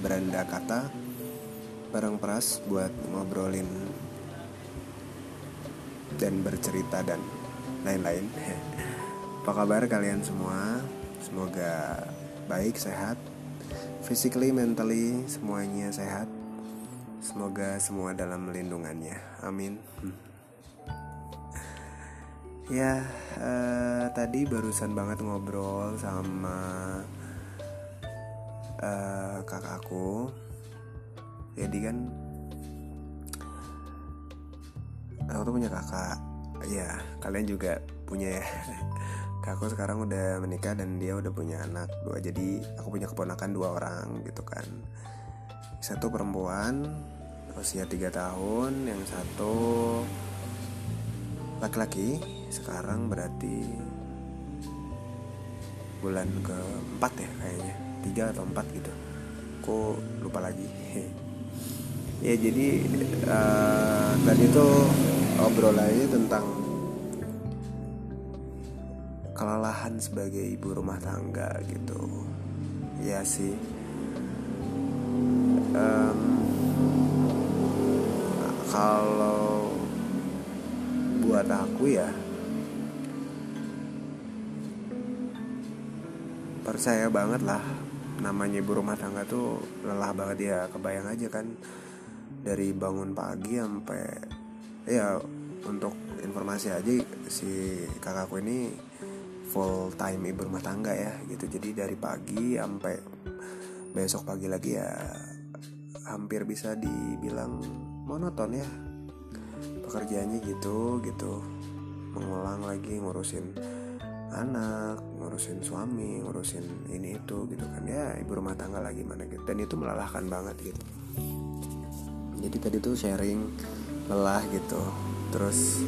beranda kata bareng peras buat ngobrolin dan bercerita dan lain-lain. Apa kabar kalian semua? Semoga baik, sehat, physically, mentally semuanya sehat. Semoga semua dalam lindungannya. Amin. Ya, uh, tadi barusan banget ngobrol sama uh, kakakku. Jadi kan aku tuh punya kakak. Ya, kalian juga punya ya. Kakakku sekarang udah menikah dan dia udah punya anak dua. Jadi aku punya keponakan dua orang gitu kan. Satu perempuan usia tiga tahun, yang satu laki-laki sekarang berarti bulan keempat ya kayaknya tiga atau empat gitu. Kok lupa lagi. Ya jadi uh, tadi tuh obrolannya tentang kelelahan sebagai ibu rumah tangga gitu. Ya sih. Um, kalau buat aku ya percaya banget lah namanya ibu rumah tangga tuh lelah banget. Ya kebayang aja kan dari bangun pagi sampai ya untuk informasi aja si kakakku ini full time ibu rumah tangga ya gitu. Jadi dari pagi sampai besok pagi lagi ya hampir bisa dibilang monoton ya pekerjaannya gitu gitu. Mengulang lagi ngurusin anak ngurusin suami ngurusin ini itu gitu kan. Ya ibu rumah tangga lagi mana gitu. Dan itu melelahkan banget gitu. Jadi tadi tuh sharing lelah gitu. Terus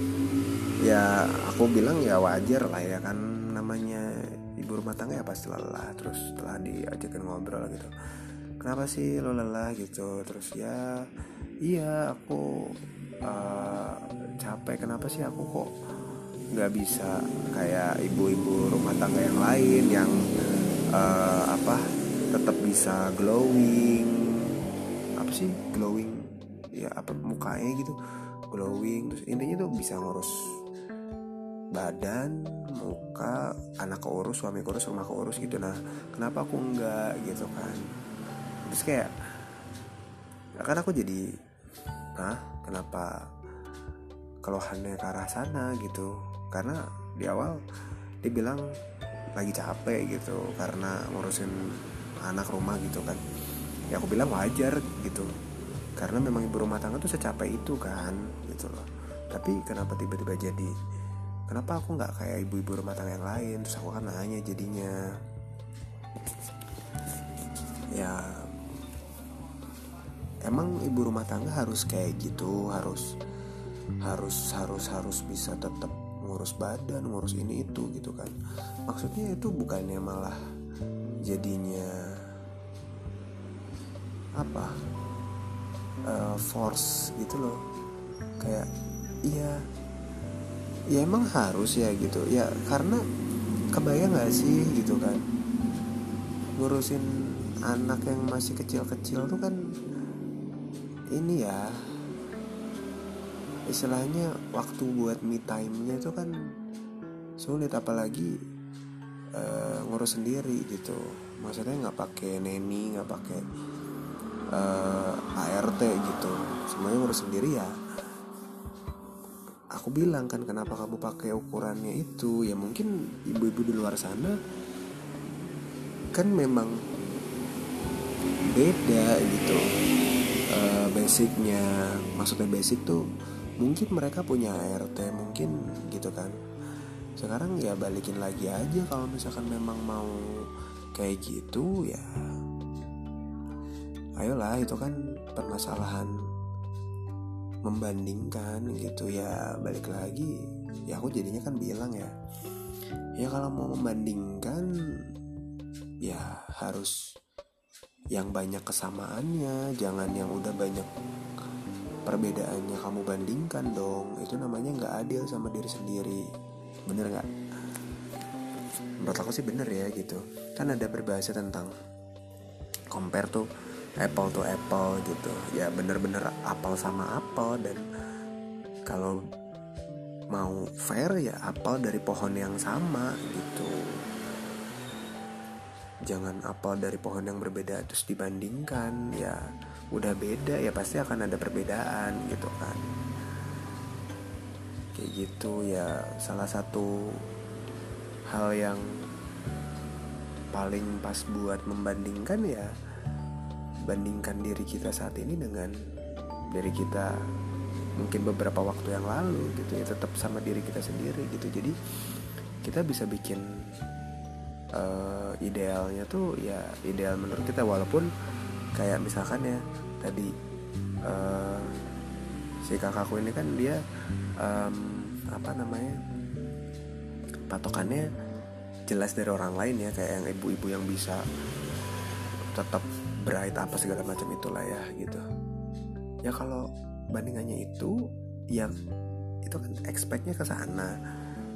ya aku bilang ya wajar lah ya kan. Namanya ibu rumah tangga ya pasti lelah. Terus setelah diajakin ngobrol gitu. Kenapa sih lo lelah gitu? Terus ya iya aku uh, capek. Kenapa sih aku kok nggak bisa kayak ibu-ibu rumah tangga yang lain yang uh, apa tetap bisa glowing. Apa sih? Glowing. Ya apa mukanya gitu. Glowing. Terus intinya tuh bisa ngurus badan muka anak keurus suami keurus rumah keurus gitu. Nah kenapa aku enggak gitu kan? Terus kayak kan aku jadi ah kenapa keluhannya ke arah sana? gitu karena di awal dia bilang lagi capek gitu karena ngurusin anak rumah gitu kan. Ya aku bilang wajar gitu. Karena memang ibu rumah tangga tuh secapek itu kan gitu loh. Tapi kenapa tiba-tiba jadi? Kenapa aku nggak kayak ibu-ibu rumah tangga yang lain? Terus aku kan nanya jadinya. Ya emang ibu rumah tangga harus kayak gitu? Harus harus harus harus bisa tetap ngurus badan ngurus ini itu gitu kan. Maksudnya itu bukannya malah jadinya apa uh, force gitu loh. Kayak iya ya emang harus ya gitu. Ya karena kebayang gak sih gitu kan. Ngurusin anak yang masih kecil-kecil tuh kan ini ya istilahnya waktu buat me time-nya itu kan sulit apalagi uh, ngurus sendiri gitu. Maksudnya nggak pakai neni nggak pakai uh, ART gitu. Semuanya ngurus sendiri ya. Aku bilang kan kenapa kamu pakai ukurannya itu? Ya mungkin ibu-ibu di luar sana kan memang beda gitu uh, basicnya. Maksudnya basic tuh mungkin mereka punya ART mungkin gitu kan. Sekarang ya balikin lagi aja kalau misalkan memang mau kayak gitu ya. Ayolah itu kan permasalahan membandingkan gitu ya. Balik lagi ya aku jadinya kan bilang ya. Ya kalau mau membandingkan ya harus yang banyak kesamaannya jangan yang udah banyak perbedaannya kamu bandingkan dong. Itu namanya nggak adil sama diri sendiri. Bener nggak? Menurut aku sih bener ya gitu. Kan ada berbahasa tentang compare tuh apple to apple gitu. Ya bener-bener apel sama apel dan kalau mau fair ya apel dari pohon yang sama gitu jangan apel dari pohon yang berbeda terus dibandingkan ya udah beda ya pasti akan ada perbedaan gitu kan. Kayak gitu ya salah satu hal yang paling pas buat membandingkan ya bandingkan diri kita saat ini dengan diri kita mungkin beberapa waktu yang lalu gitu ya tetap sama diri kita sendiri gitu. Jadi kita bisa bikin uh, idealnya tuh ya ideal menurut kita walaupun kayak misalkan ya tadi uh, si kakakku ini kan dia um, apa namanya patokannya jelas dari orang lain ya kayak yang ibu-ibu yang bisa tetap bright apa segala macam itulah ya gitu. Ya kalau bandingannya itu ya itu kan expectnya ke sana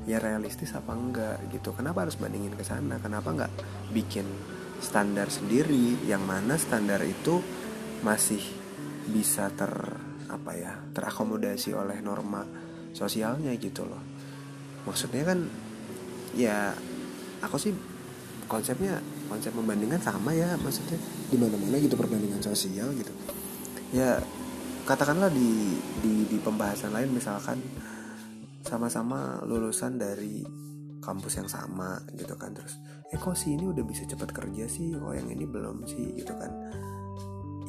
ya realistis apa enggak gitu. Kenapa harus bandingin ke sana? Kenapa enggak bikin standar sendiri yang mana standar itu masih bisa ter apa ya terakomodasi oleh norma sosialnya gitu loh. Maksudnya kan ya aku sih konsepnya konsep membandingkan sama ya maksudnya di mana mana gitu perbandingan sosial gitu. Ya katakanlah di di di pembahasan lain misalkan sama-sama lulusan dari kampus yang sama gitu kan. Terus eh kok si ini udah bisa cepat kerja sih? Kok yang ini belum sih? Gitu kan.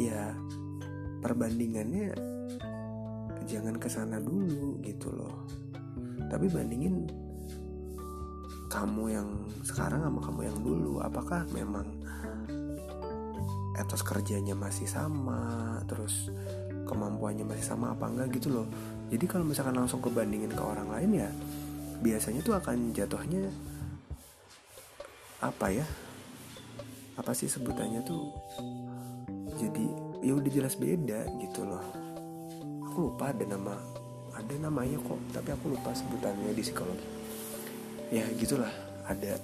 Ya perbandingannya jangan ke sana dulu gitu loh. Tapi bandingin kamu yang sekarang sama kamu yang dulu apakah memang etos kerjanya masih sama terus kemampuannya masih sama apa enggak gitu loh jadi kalau misalkan langsung kebandingin ke orang lain ya biasanya tuh akan jatuhnya apa ya? Apa sih sebutannya tuh jadi ya udah jelas beda gitu loh. Aku lupa ada nama ada namanya kok tapi aku lupa sebutannya di psikologi. Ya gitulah ada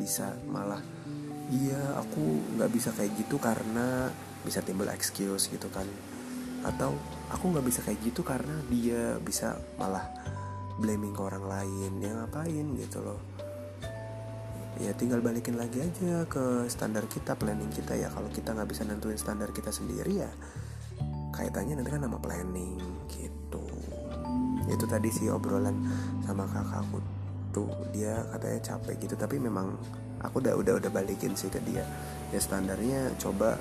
bisa malah iya aku nggak bisa kayak gitu karena bisa timbul excuse gitu kan. Atau aku nggak bisa kayak gitu karena dia bisa malah blaming ke orang lain ya ngapain gitu loh. Ya tinggal balikin lagi aja ke standar kita planning kita ya. Kalau kita nggak bisa nentuin standar kita sendiri ya kaitannya nanti kan sama planning gitu. Itu tadi sih obrolan sama kakakku tuh dia katanya capek gitu tapi memang aku udah udah udah balikin sih ke dia. Ya standarnya coba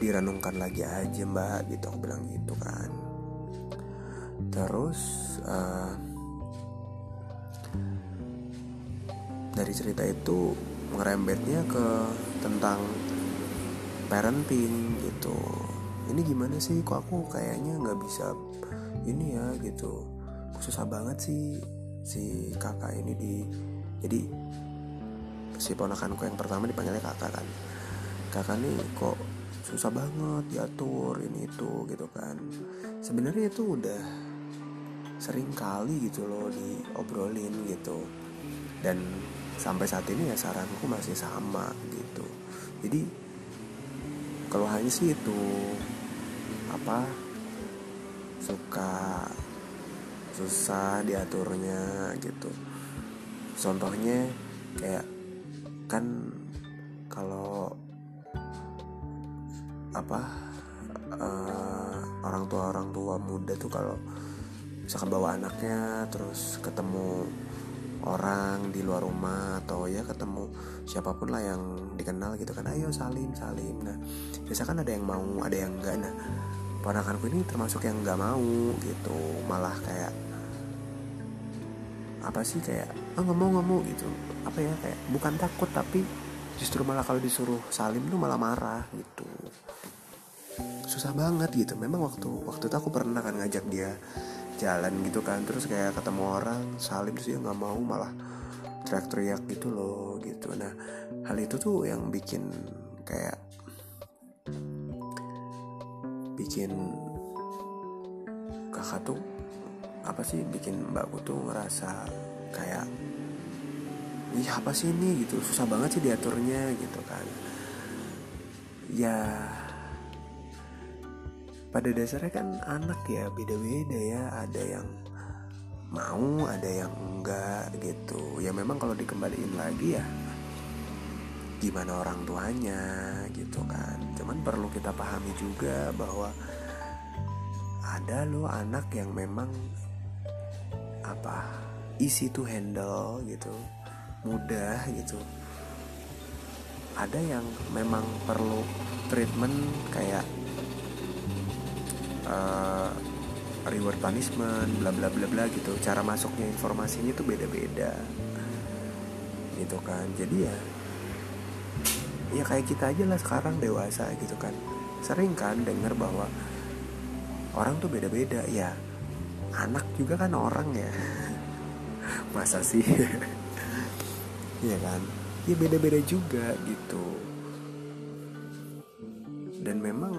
direnungkan lagi aja mbak gitu. Aku bilang gitu kan. Terus uh, dari cerita itu ngerembetnya ke tentang parenting gitu. Ini gimana sih? Kok aku kayaknya nggak bisa ini ya gitu. Susah banget sih si kakak ini di jadi si ponakanku yang pertama dipanggilnya kakak kan. Kakak nih kok susah banget diatur ini itu gitu kan. Sebenarnya itu udah sering kali gitu loh diobrolin gitu. Dan sampai saat ini ya saranku masih sama gitu. Jadi kalau hanya sih itu apa suka susah diaturnya gitu. Contohnya kayak kan kalau apa uh, orang tua orang tua muda tuh kalau misalkan bawa anaknya terus ketemu orang di luar rumah atau ya ketemu siapa pun lah yang dikenal gitu kan ayo salim salim. Nah biasa kan ada yang mau ada yang enggak. Nah ponakanku ini termasuk yang nggak mau gitu. Malah kayak apa sih kayak ah nggak mau nggak mau gitu. Apa ya kayak bukan takut tapi justru malah kalau disuruh salim tuh malah marah gitu. Susah banget gitu. Memang waktu waktu itu aku pernah kan ngajak dia jalan gitu kan terus kayak ketemu orang salim terus dia nggak mau malah teriak-teriak gitu loh gitu. Nah hal itu tuh yang bikin kayak bikin kakak tuh apa sih bikin mbakku tuh ngerasa kayak iya apa sih ini? Gitu. Susah banget sih diaturnya gitu kan. Ya pada dasarnya kan anak ya beda-beda ya. Ada yang mau ada yang enggak gitu. Ya memang kalau dikembaliin lagi ya gimana orang tuanya gitu kan. Cuman perlu kita pahami juga bahwa ada loh anak yang memang apa easy to handle gitu. Mudah gitu. Ada yang memang perlu treatment kayak uh, reward punishment bla bla bla bla gitu. Cara masuknya informasinya itu beda beda gitu kan. Jadi ya ya kayak kita aja lah sekarang dewasa gitu kan. Sering kan dengar bahwa orang tuh beda beda ya anak juga kan orang ya masa sih? Ya kan? Ya beda beda juga gitu. Dan memang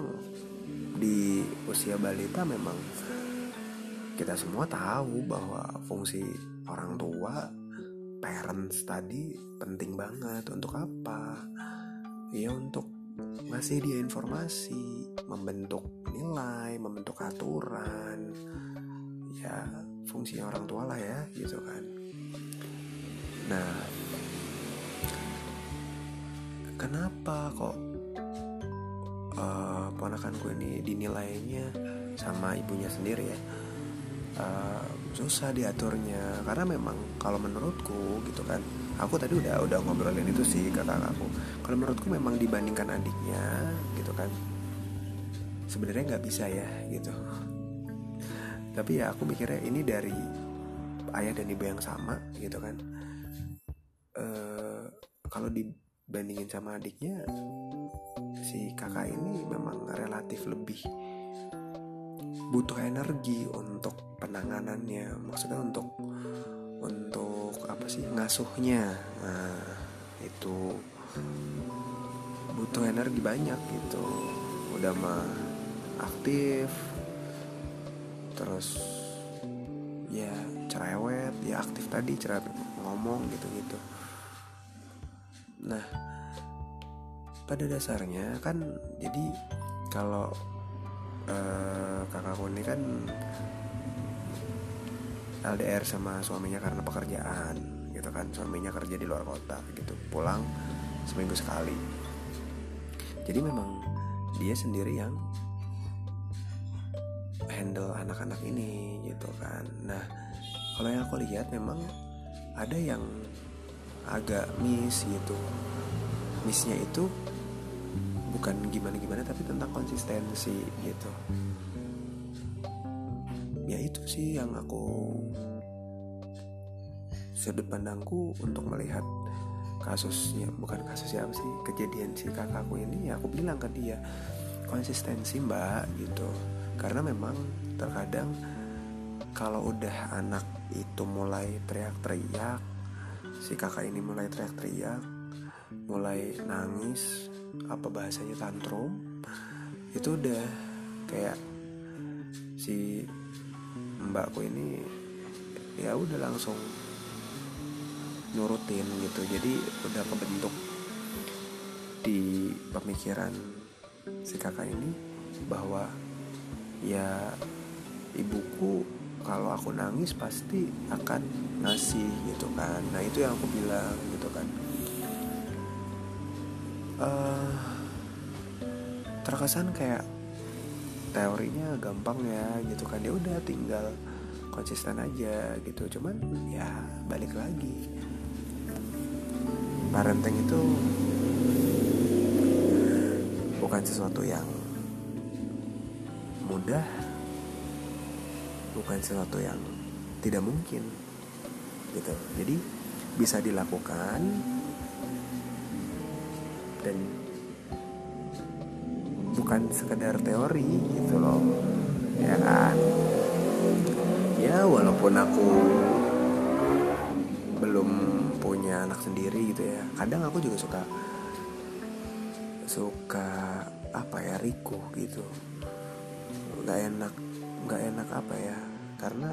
di usia balita memang kita semua tahu bahwa fungsi orang tua parents tadi penting banget. Untuk apa? Ya untuk ngasih dia informasi membentuk nilai membentuk aturan. Ya fungsi orang tua lah ya gitu kan nah kenapa kok uh, ponakanku ini dinilainya sama ibunya sendiri ya? Uh, susah diaturnya. Karena memang kalau menurutku gitu kan aku tadi udah udah ngobrolin itu sih kata aku. Kalau menurutku memang dibandingkan adiknya gitu kan sebenarnya nggak bisa ya gitu. Tapi ya aku mikirnya ini dari ayah dan ibu yang sama gitu kan uh, kalau dibandingin sama adiknya si kakak ini memang relatif lebih butuh energi untuk penanganannya maksudnya untuk untuk apa sih ngasuhnya. Nah itu butuh energi banyak gitu. Udah mah aktif terus ya cerewet ya aktif tadi cerewet ngomong gitu gitu nah pada dasarnya kan jadi kalau uh, kakakku ini kan LDR sama suaminya karena pekerjaan gitu kan. Suaminya kerja di luar kota gitu. Pulang seminggu sekali. Jadi memang dia sendiri yang handle anak-anak ini gitu kan. Nah kalau yang aku lihat memang ada yang agak miss gitu. Missnya itu bukan gimana-gimana tapi tentang konsistensi gitu. Ya itu sih yang aku sudut pandangku untuk melihat kasusnya bukan kasusnya apa sih kejadian si kakakku ini ya aku bilang ke dia konsistensi mbak gitu. Karena memang terkadang kalau udah anak itu mulai teriak-teriak si kakak ini mulai teriak-teriak mulai nangis apa bahasanya tantrum. Itu udah kayak si mbakku ini ya udah langsung nurutin gitu. Jadi udah kebentuk di pemikiran si kakak ini bahwa ya ibuku kalau aku nangis pasti akan ngasih gitu kan. Nah itu yang aku bilang gitu kan. Uh, terkesan kayak teorinya gampang ya gitu kan. Ya udah tinggal konsisten aja gitu. Cuman ya balik lagi. Parenting itu bukan sesuatu yang mudah bukan sesuatu yang tidak mungkin gitu. Jadi bisa dilakukan dan bukan sekedar teori gitu loh. Ya kan? Ya walaupun aku belum punya anak sendiri gitu ya. Kadang aku juga suka suka apa ya riku gitu. Nggak enak nggak enak apa ya? Karena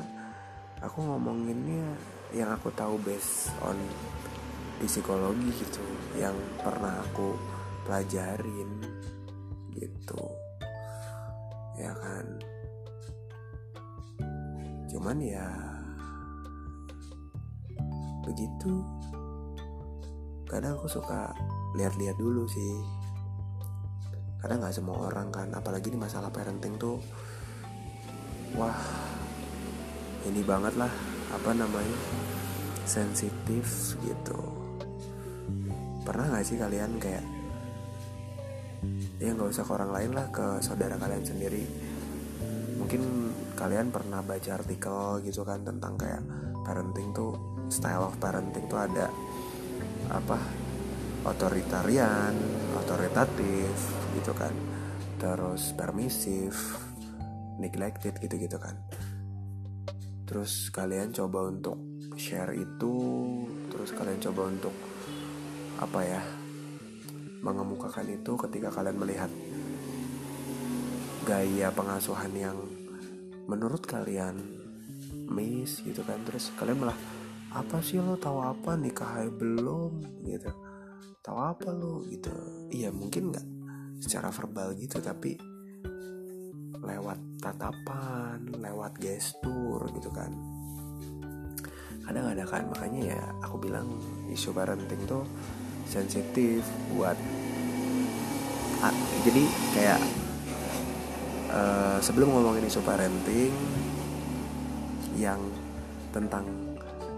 aku ngomonginnya yang aku tahu based on di psikologi gitu yang pernah aku pelajarin gitu. Ya kan? Cuman ya begitu. Kadang aku suka lihat-lihat dulu sih. Kadang nggak semua orang kan apalagi di masalah parenting tuh wah ini banget lah apa namanya sensitif gitu pernah nggak sih kalian kayak ya nggak usah ke orang lain lah ke saudara kalian sendiri. Mungkin kalian pernah baca artikel gitu kan tentang kayak parenting tuh style of parenting tuh ada apa otoritarian, otoritatif gitu kan. Terus permisif, neglected gitu-gitu kan. Terus kalian coba untuk share itu, terus kalian coba untuk apa ya? mengemukakan itu ketika kalian melihat gaya pengasuhan yang menurut kalian miss gitu kan. Terus kalian malah apa sih lo? Tahu apa? Nikah belum? Gitu. Tahu apa lo? Gitu. Iya mungkin nggak secara verbal gitu tapi lewat tatapan lewat gestur gitu kan. Kadang ada kan makanya ya aku bilang isu parenting tuh sensitif buat ah, jadi kayak uh, sebelum ngomongin isu parenting yang tentang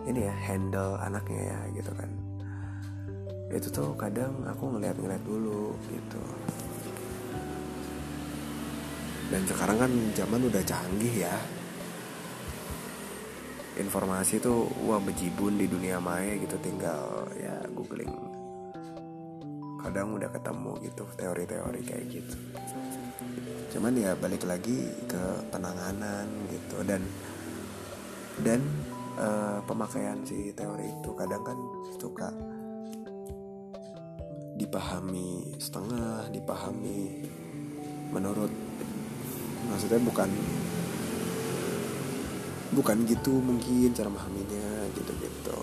ini ya handle anaknya ya gitu kan. Itu tuh kadang aku ngeliat-ngeliat dulu gitu dan sekarang kan zaman udah canggih ya. Informasi tuh wah bejibun di dunia maya gitu tinggal ya googling. Kadang udah ketemu gitu teori-teori kayak gitu. Cuman ya balik lagi ke penanganan gitu. Dan dan uh, pemakaian si teori itu kadang kan suka dipahami setengah, dipahami menurut maksudnya bukan bukan gitu mungkin cara memahaminya gitu-gitu.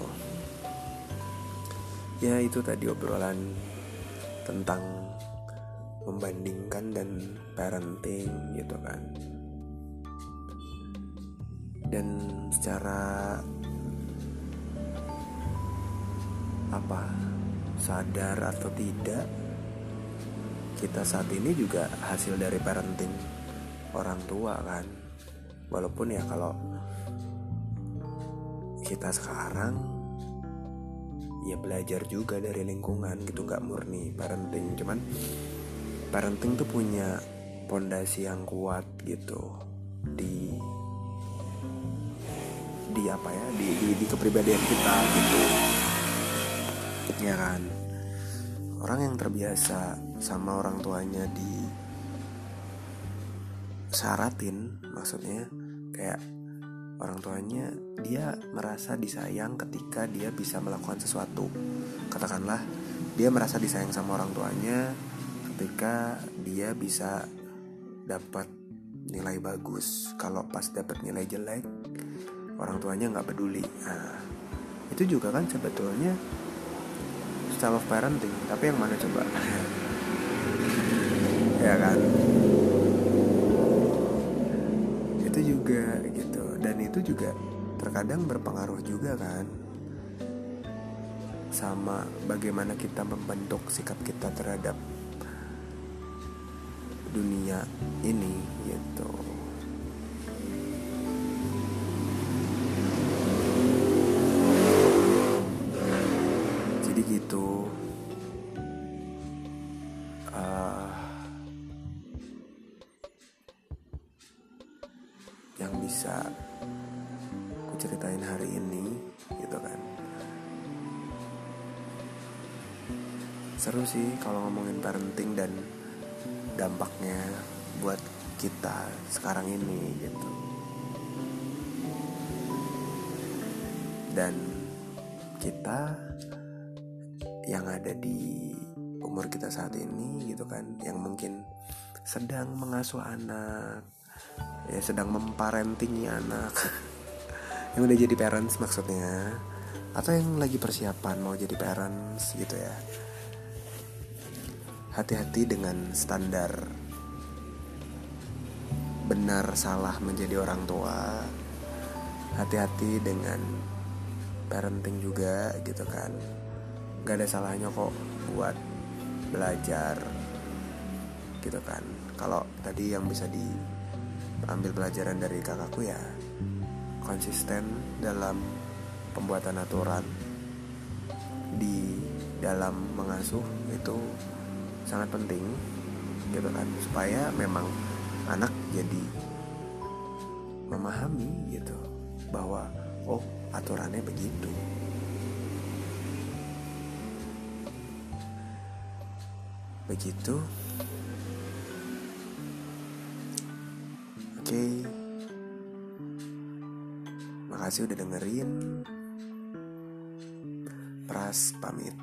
Ya itu tadi obrolan tentang membandingkan dan parenting gitu kan dan secara apa sadar atau tidak kita saat ini juga hasil dari parenting orang tua kan. Walaupun ya kalau kita sekarang ya belajar juga dari lingkungan gitu nggak murni parenting. Cuman parenting tuh punya pondasi yang kuat gitu. Di di apa ya? Di, di, di kepribadian kita gitu. Ya kan? Orang yang terbiasa sama orang tuanya di syaratin maksudnya kayak orang tuanya dia merasa disayang ketika dia bisa melakukan sesuatu. Katakanlah dia merasa disayang sama orang tuanya ketika dia bisa dapat nilai bagus. Kalau pas dapat nilai jelek orang tuanya nggak peduli. Nah, itu juga kan sebetulnya style of parenting tapi yang mana coba? Ya kan itu juga gitu. Dan itu juga terkadang berpengaruh juga kan. Sama bagaimana kita membentuk sikap kita terhadap dunia ini gitu seru sih kalau ngomongin parenting dan dampaknya buat kita sekarang ini gitu. Dan kita yang ada di umur kita saat ini gitu kan yang mungkin sedang mengasuh anak ya sedang memparentingi anak yang udah jadi parents maksudnya atau yang lagi persiapan mau jadi parents gitu ya hati-hati dengan standar benar salah menjadi orang tua. Hati-hati dengan parenting juga gitu kan. Gak ada salahnya kok buat belajar gitu kan. Kalau tadi yang bisa diambil pelajaran dari kakakku ya konsisten dalam pembuatan aturan di dalam mengasuh itu sangat penting gitu kan supaya memang anak jadi memahami gitu bahwa oh aturannya begitu. Begitu. Oke. Okay. makasih udah dengerin. Pras pamit